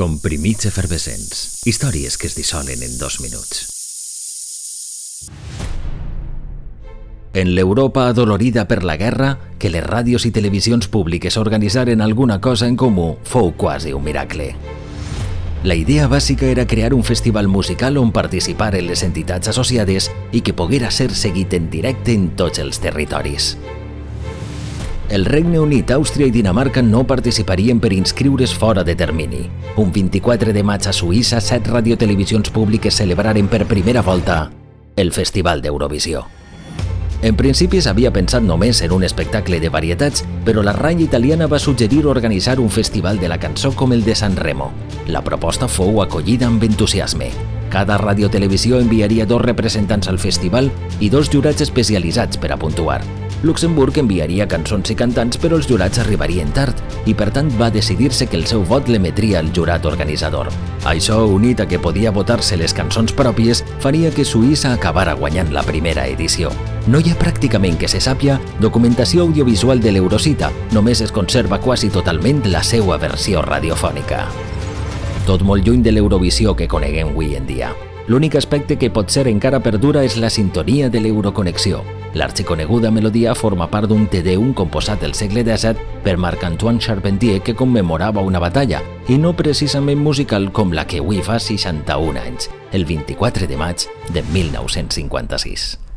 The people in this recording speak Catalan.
Comprimits efervescents. Històries que es dissolen en dos minuts. En l'Europa adolorida per la guerra, que les ràdios i televisions públiques organitzaren alguna cosa en comú fou quasi un miracle. La idea bàsica era crear un festival musical on participaren les entitats associades i que poguera ser seguit en directe en tots els territoris. El Regne Unit, Àustria i Dinamarca no participarien per inscriure's fora de termini. Un 24 de maig a Suïssa, set radiotelevisions públiques celebraren per primera volta el Festival d'Eurovisió. En principi s'havia pensat només en un espectacle de varietats, però la ranya italiana va suggerir organitzar un festival de la cançó com el de San Remo. La proposta fou acollida amb entusiasme. Cada radiotelevisió enviaria dos representants al festival i dos jurats especialitzats per a puntuar. Luxemburg enviaria cançons i cantants, però els jurats arribarien tard i, per tant, va decidir-se que el seu vot l'emetria el jurat organitzador. Això, unit a que podia votar-se les cançons pròpies, faria que Suïssa acabara guanyant la primera edició. No hi ha pràcticament que se sàpia documentació audiovisual de l'Eurocita, només es conserva quasi totalment la seva versió radiofònica. Tot molt lluny de l'Eurovisió que coneguem avui en dia. L'únic aspecte que pot ser encara perdura és la sintonia de l'Euroconnexió, L'arxiconeguda melodia forma part d'un Tedeum composat el segle XVII per Marc-Antoine Charpentier que commemorava una batalla, i no precisament musical com la que avui fa 61 anys, el 24 de maig de 1956.